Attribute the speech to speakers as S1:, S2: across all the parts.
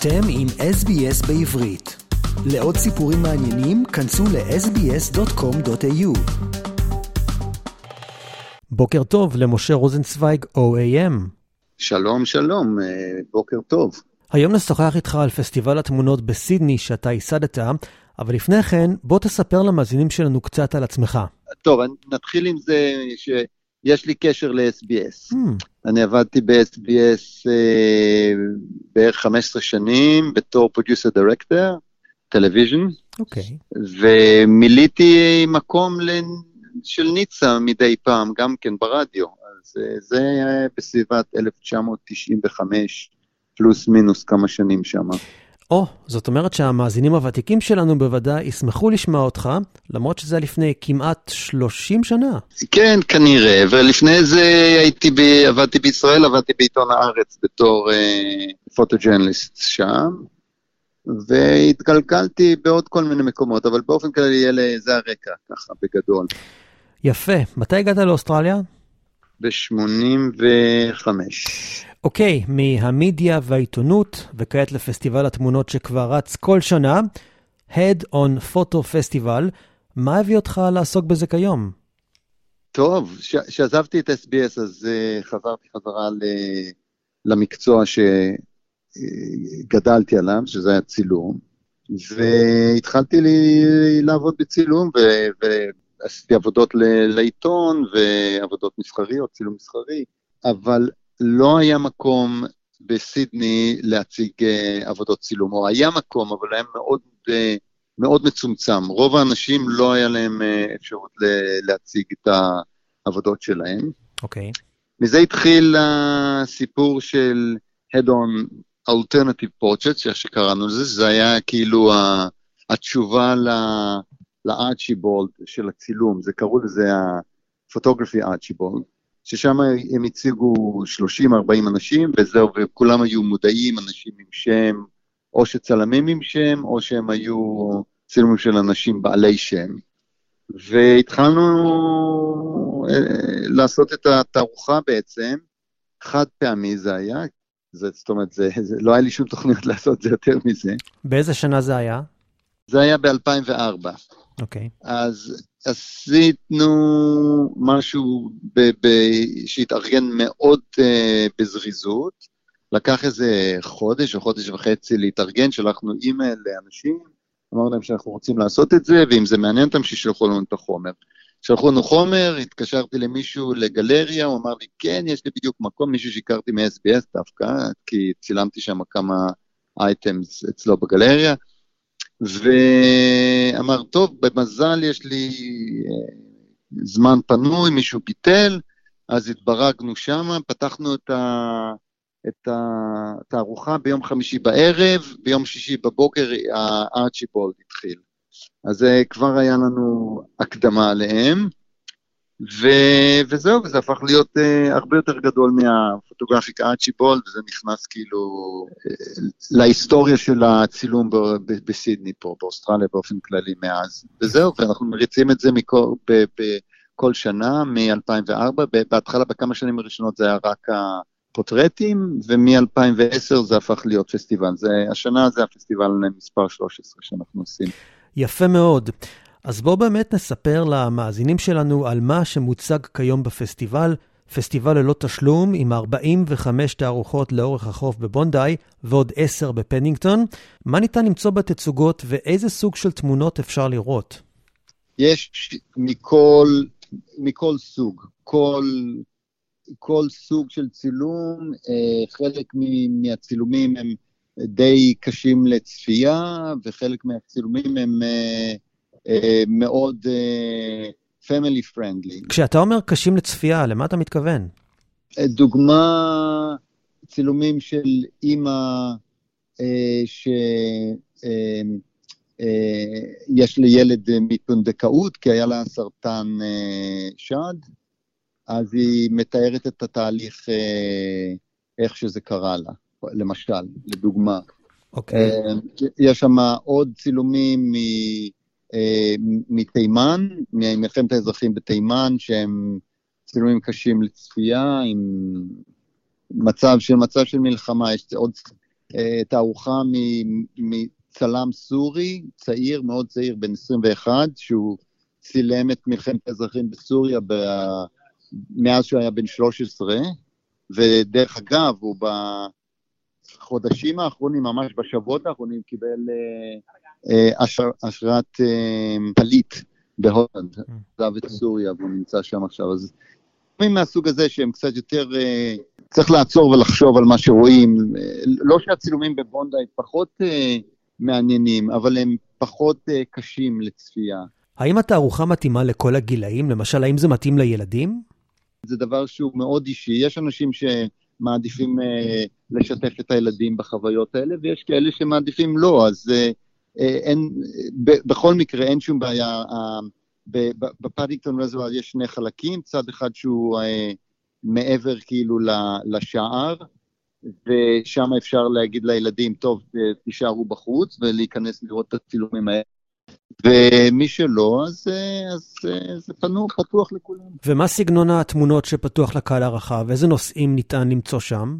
S1: אתם עם SBS בעברית. לעוד סיפורים מעניינים, כנסו ל-sbs.com.au. בוקר טוב למשה רוזנצוויג, OAM.
S2: שלום, שלום, אה, בוקר טוב.
S1: היום נשוחח איתך על פסטיבל התמונות בסידני שאתה ייסדת, אבל לפני כן, בוא תספר למאזינים שלנו קצת על עצמך.
S2: טוב, נתחיל עם זה שיש לי קשר ל-SBS. Hmm. אני עבדתי ב-SBS אה, בערך 15 שנים בתור producer director, television.
S1: אוקיי.
S2: ומילאתי מקום של ניצה מדי פעם, גם כן ברדיו. אז אה, זה היה בסביבת 1995, פלוס מינוס כמה שנים שם.
S1: או, oh, זאת אומרת שהמאזינים הוותיקים שלנו בוודאי ישמחו לשמוע אותך, למרות שזה לפני כמעט 30 שנה.
S2: כן, כנראה, ולפני זה הייתי, ב... עבדתי בישראל, עבדתי בעיתון הארץ בתור uh, פוטוג'רנליסט שם, והתגלגלתי בעוד כל מיני מקומות, אבל באופן כללי זה הרקע, ככה, בגדול.
S1: יפה. מתי הגעת לאוסטרליה?
S2: ב-85.
S1: אוקיי, מהמדיה והעיתונות, וכעת לפסטיבל התמונות שכבר רץ כל שנה, Head on Photo Festival, מה הביא אותך לעסוק בזה כיום?
S2: טוב, כשעזבתי את SBS אז uh, חזרתי חזרה ל... למקצוע שגדלתי עליו, שזה היה צילום, והתחלתי לי לעבוד בצילום, ו... ועשיתי עבודות ל... לעיתון ועבודות מסחריות, צילום מסחרי, אבל לא היה מקום בסידני להציג uh, עבודות צילום, או היה מקום, אבל היה מאוד, uh, מאוד מצומצם. רוב האנשים לא היה להם uh, אפשרות להציג את העבודות שלהם.
S1: אוקיי. Okay.
S2: מזה התחיל הסיפור של Head on Alternative Portraits, איך שקראנו לזה, זה היה כאילו התשובה לארצ'יבולד של הצילום, זה קראו לזה ה-photography archibald. ששם הם הציגו 30-40 אנשים, וזהו, וכולם היו מודעים, אנשים עם שם, או שצלמים עם שם, או שהם היו צילומים של אנשים בעלי שם. והתחלנו אה, לעשות את התערוכה בעצם, חד פעמי זה היה, זה, זאת אומרת, זה, זה, לא היה לי שום תוכניות לעשות זה יותר מזה.
S1: באיזה שנה זה היה?
S2: זה היה ב-2004.
S1: אוקיי. Okay.
S2: אז עשינו משהו ב- ב- שהתארגן מאוד uh, בזריזות, לקח איזה חודש או חודש וחצי להתארגן, שלחנו אימייל לאנשים, אמרנו להם שאנחנו רוצים לעשות את זה, ואם זה מעניין אותם, שישלחו לנו את החומר. שלחו לנו חומר, התקשרתי למישהו לגלריה, הוא אמר לי, כן, יש לי בדיוק מקום, מישהו שהכרתי מ-SBS דווקא, כי צילמתי שם כמה אייטמס אצלו בגלריה. ואמר, טוב, במזל יש לי אה, זמן פנוי, מישהו ביטל, אז התברגנו שם, פתחנו את, ה, את התערוכה ביום חמישי בערב, ביום שישי בבוקר הארצ'יבולד התחיל. אז זה כבר היה לנו הקדמה עליהם. ו... וזהו, וזה הפך להיות uh, הרבה יותר גדול מהפוטוגרפיק ארצ'יבולד, וזה נכנס כאילו uh, להיסטוריה של הצילום ב... ב... בסידני פה, באוסטרליה באופן כללי מאז. וזהו, ואנחנו מריצים את זה מכל, ב... ב... כל שנה, מ-2004, בהתחלה בכמה שנים הראשונות זה היה רק הפוטרטים, ומ-2010 זה הפך להיות פסטיבל. זה, השנה זה הפסטיבל מספר 13 שאנחנו עושים.
S1: יפה מאוד. אז בואו באמת נספר למאזינים שלנו על מה שמוצג כיום בפסטיבל, פסטיבל ללא תשלום עם 45 תערוכות לאורך החוף בבונדאי ועוד 10 בפנינגטון. מה ניתן למצוא בתצוגות ואיזה סוג של תמונות אפשר לראות?
S2: יש מכל, מכל סוג, כל, כל סוג של צילום, אה, חלק מהצילומים הם די קשים לצפייה וחלק מהצילומים הם... אה, אה, מאוד פמילי uh, פרנדלי.
S1: כשאתה אומר קשים לצפייה, למה אתה מתכוון?
S2: אה, דוגמה, צילומים של אימא שיש לילד מפונדקאות, כי היה לה סרטן שד, אז היא מתארת את התהליך, איך שזה קרה לה, למשל, לדוגמה.
S1: אוקיי. Okay.
S2: יש שם עוד צילומים מ... אה, מתימן, ממלחמת האזרחים בתימן, שהם צילומים קשים לצפייה, עם מצב של מצב של מלחמה, יש עוד אה, תערוכה מצלם סורי, צעיר, מאוד צעיר, בן 21, שהוא צילם את מלחמת האזרחים בסוריה ב... מאז שהוא היה בן 13, ודרך אגב, הוא בחודשים האחרונים, ממש בשבועות האחרונים, קיבל אה, אה, אשר, אשרת אה, פליט בהולנד, mm. עזב את סוריה והוא נמצא שם עכשיו. אז דברים מהסוג הזה שהם קצת יותר, אה, צריך לעצור ולחשוב על מה שרואים. אה, לא שהצילומים בבונדה הם פחות אה, מעניינים, אבל הם פחות אה, קשים לצפייה.
S1: האם התערוכה מתאימה לכל הגילאים? למשל, האם זה מתאים לילדים?
S2: זה דבר שהוא מאוד אישי. יש אנשים שמעדיפים אה, לשתף את הילדים בחוויות האלה, ויש כאלה שמעדיפים לא, אז אה, אה, אין, ב, בכל מקרה אין שום בעיה. אה, ב Paddington Reservoir יש שני חלקים, צד אחד שהוא אה, מעבר כאילו לשער, ושם אפשר להגיד לילדים, טוב, תישארו בחוץ, ולהיכנס לראות את הצילומים האלה. ומי שלא, אז, אז, אז זה פנוח, פתוח לכולם.
S1: ומה סגנון התמונות שפתוח לקהל הרחב? איזה נושאים ניתן למצוא שם?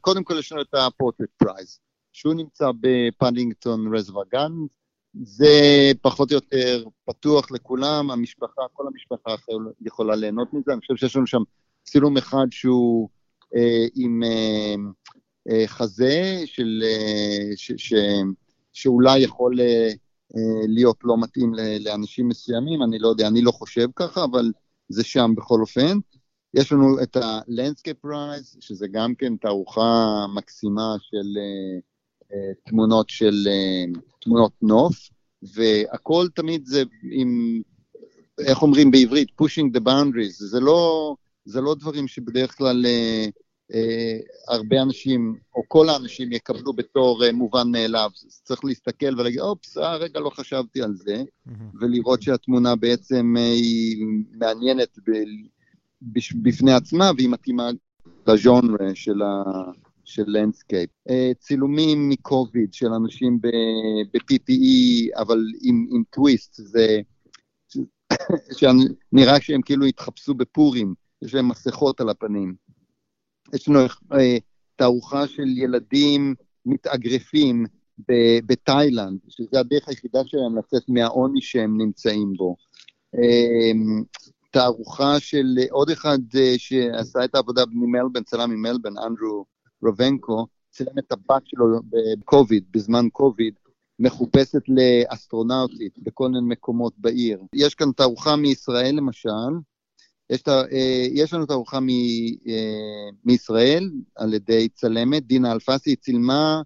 S2: קודם כל יש לנו את ה portrait prize, שהוא נמצא ב Paddington Reservoir, זה פחות או יותר פתוח לכולם, המשפחה, כל המשפחה יכולה ליהנות מזה, אני חושב שיש לנו שם צילום אחד שהוא אה, עם אה, אה, חזה של, אה, ש, ש, שאולי יכול אה, אה, להיות לא מתאים לאנשים מסוימים, אני לא יודע, אני לא חושב ככה, אבל זה שם בכל אופן. יש לנו את ה-Landscape Rise, שזה גם כן תערוכה מקסימה של uh, תמונות של uh, תמונות נוף, והכל תמיד זה עם, איך אומרים בעברית, pushing the boundaries, זה לא, זה לא דברים שבדרך כלל uh, אה, הרבה אנשים, או כל האנשים יקבלו בתור אה, מובן מאליו. צריך להסתכל ולהגיד, אופס, אה, רגע, לא חשבתי על זה, ולראות שהתמונה בעצם אה, היא מעניינת בפני עצמה, והיא מתאימה לז'אנרה של ה... של landscape. צילומים מקוביד של אנשים ב-PPE, אבל עם, עם טוויסט, זה שנראה שהם כאילו התחפשו בפורים, יש להם מסכות על הפנים. יש לנו אה, תערוכה של ילדים מתאגרפים בתאילנד, שזו הדרך היחידה שלהם לצאת מהעוני שהם נמצאים בו. אה, תערוכה של עוד אחד אה, שעשה את העבודה ממלבן, צלם ממלבן, אנדרו רובנקו, צילם את הבת שלו בקוביד, בזמן קוביד, מחופשת לאסטרונאוטית בכל מיני מקומות בעיר. יש כאן תערוכה מישראל למשל, יש, ת, אה, יש לנו תערוכה מ, אה, מישראל על ידי צלמת, דינה אלפסי, היא צילמה,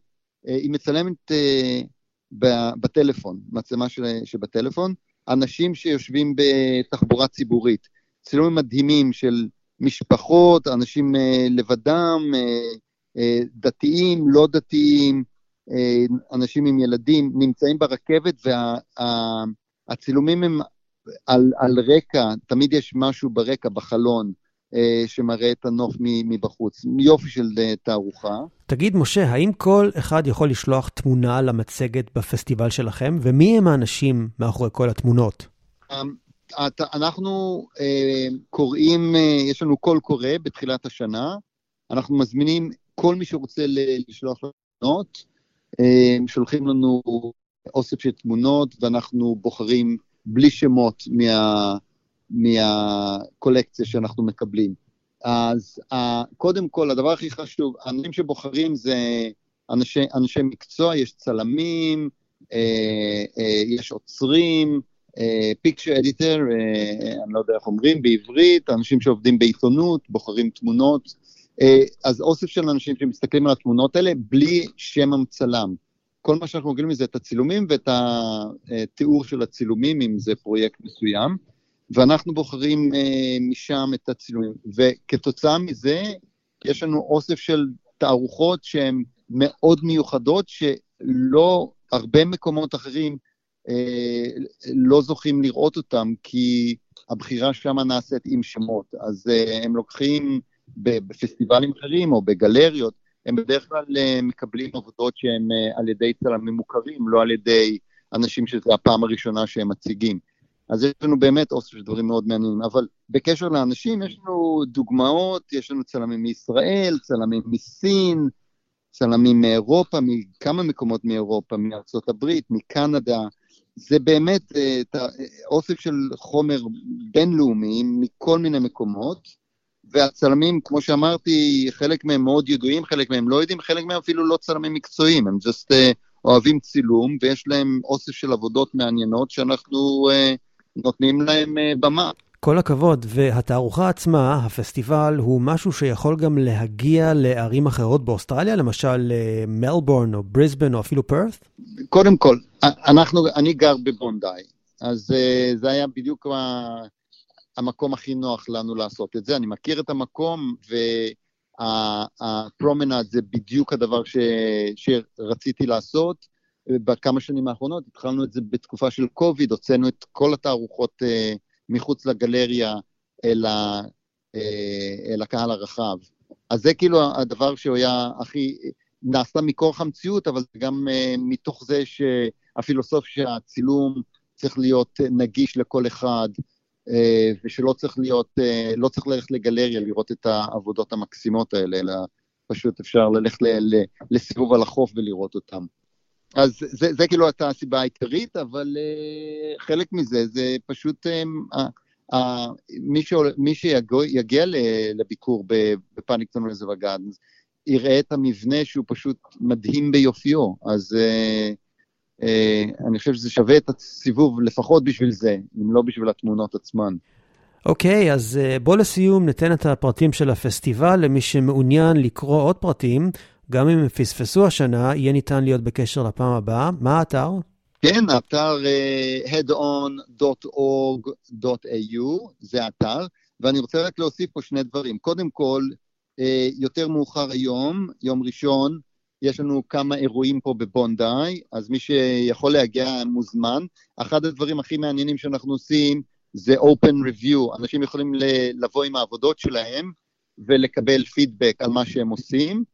S2: אה, היא מצלמת בטלפון, מצלמה שבטלפון, אנשים שיושבים בתחבורה ציבורית. צילומים מדהימים של משפחות, אנשים לבדם, דתיים, לא דתיים, אנשים עם ילדים, נמצאים ברכבת, והצילומים וה, הם על, על רקע, תמיד יש משהו ברקע, בחלון, אה, שמראה את הנוף מבחוץ. יופי של אה, תערוכה.
S1: תגיד, משה, האם כל אחד יכול לשלוח תמונה למצגת בפסטיבל שלכם, ומי הם האנשים מאחורי כל התמונות?
S2: אמ, אנחנו אה, קוראים, יש לנו קול קורא בתחילת השנה, אנחנו מזמינים כל מי שרוצה לשלוח תמונות, שולחים לנו אוסף של תמונות, ואנחנו בוחרים בלי שמות מה, מהקולקציה שאנחנו מקבלים. אז קודם כל, הדבר הכי חשוב, האנשים שבוחרים זה אנשי, אנשי מקצוע, יש צלמים, uh, uh, יש עוצרים, פיקצ'ר אדיטר, אני לא יודע איך אומרים, בעברית, אנשים שעובדים בעיתונות, בוחרים תמונות. Uh, אז אוסף של אנשים שמסתכלים על התמונות האלה בלי שם המצלם. כל מה שאנחנו רגילים זה את הצילומים ואת התיאור של הצילומים, אם זה פרויקט מסוים, ואנחנו בוחרים אה, משם את הצילומים. וכתוצאה מזה, יש לנו אוסף של תערוכות שהן מאוד מיוחדות, שלא, הרבה מקומות אחרים אה, לא זוכים לראות אותם, כי הבחירה שם נעשית עם שמות. אז אה, הם לוקחים בפסטיבלים אחרים או בגלריות, הם בדרך כלל אה, מקבלים עבודות שהן אה, על ידי צלמים מוכרים, לא על ידי אנשים שזו הפעם הראשונה שהם מציגים. אז יש לנו באמת אוסף של דברים מאוד מעניינים, אבל בקשר לאנשים, יש לנו דוגמאות, יש לנו צלמים מישראל, צלמים מסין, צלמים מאירופה, מכמה מקומות מאירופה, מארצות הברית, מקנדה. זה באמת אוסף של חומר בינלאומי מכל מיני מקומות, והצלמים, כמו שאמרתי, חלק מהם מאוד ידועים, חלק מהם לא יודעים, חלק מהם אפילו לא צלמים מקצועיים, הם just uh, אוהבים צילום, ויש להם אוסף של עבודות מעניינות שאנחנו uh, נותנים להם uh, במה.
S1: כל הכבוד, והתערוכה עצמה, הפסטיבל, הוא משהו שיכול גם להגיע לערים אחרות באוסטרליה, למשל מלבורן או בריסבן או אפילו פרת?
S2: קודם כל, אנחנו, אני גר בבונדאי, אז uh, זה היה בדיוק המקום הכי נוח לנו לעשות את זה. אני מכיר את המקום, והפרומנד זה בדיוק הדבר ש, שרציתי לעשות. בכמה שנים האחרונות התחלנו את זה בתקופה של קוביד, הוצאנו את כל התערוכות uh, מחוץ לגלריה אל, ה, uh, אל הקהל הרחב. אז זה כאילו הדבר שהיה הכי, נעשה מכורח המציאות, אבל גם uh, מתוך זה שהפילוסופיה שהצילום צריך להיות נגיש לכל אחד, אה, ושלא צריך להיות, אה, לא צריך ללכת לגלריה לראות את העבודות המקסימות האלה, אלא פשוט אפשר ללכת לסיבוב על החוף ולראות אותם. אז זה, זה כאילו הייתה הסיבה העיקרית, אבל uh, חלק מזה זה פשוט מי, שעול, מי שיגיע לביקור ב Paddington Reservoir Gardens, יראה את המבנה שהוא פשוט מדהים ביופיו. אז uh, אה, אני חושב שזה שווה את הסיבוב לפחות בשביל זה, אם לא בשביל התמונות עצמן.
S1: אוקיי, okay, אז אה, בוא לסיום ניתן את הפרטים של הפסטיבל למי שמעוניין לקרוא עוד פרטים, גם אם הם פספסו השנה, יהיה ניתן להיות בקשר לפעם הבאה. מה האתר?
S2: כן, האתר uh, headon.org.au, זה האתר, ואני רוצה רק להוסיף פה שני דברים. קודם כל, uh, יותר מאוחר היום, יום ראשון, יש לנו כמה אירועים פה בבונדאי, אז מי שיכול להגיע מוזמן. אחד הדברים הכי מעניינים שאנחנו עושים זה open review, אנשים יכולים לבוא עם העבודות שלהם ולקבל פידבק על מה שהם עושים,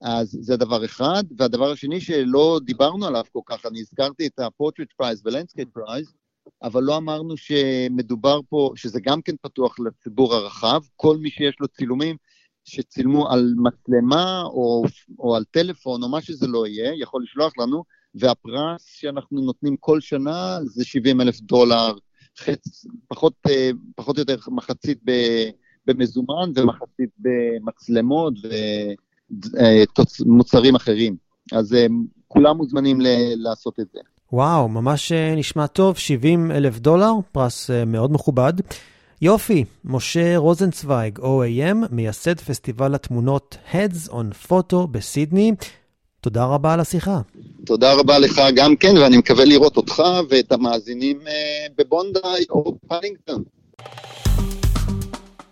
S2: אז זה דבר אחד. והדבר השני שלא דיברנו עליו כל כך, אני הזכרתי את ה-Portrait Prize ו-Landscape Prize, אבל לא אמרנו שמדובר פה, שזה גם כן פתוח לציבור הרחב, כל מי שיש לו צילומים, שצילמו על מצלמה או, או על טלפון או מה שזה לא יהיה, יכול לשלוח לנו, והפרס שאנחנו נותנים כל שנה זה 70 אלף דולר, חצ, פחות, אה, פחות או יותר מחצית במזומן ומחצית במצלמות ומוצרים אה, אחרים. אז אה, כולם מוזמנים ל- לעשות את זה.
S1: וואו, ממש נשמע טוב, 70 אלף דולר, פרס מאוד מכובד. יופי, משה רוזנצוויג, OAM, מייסד פסטיבל התמונות Heads on Photo בסידני. תודה רבה על השיחה.
S2: תודה רבה לך גם כן, ואני מקווה לראות אותך ואת המאזינים אה, בבונדאי או פנינגטון.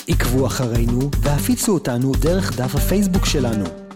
S1: עקבו אחרינו והפיצו אותנו דרך דף הפייסבוק שלנו.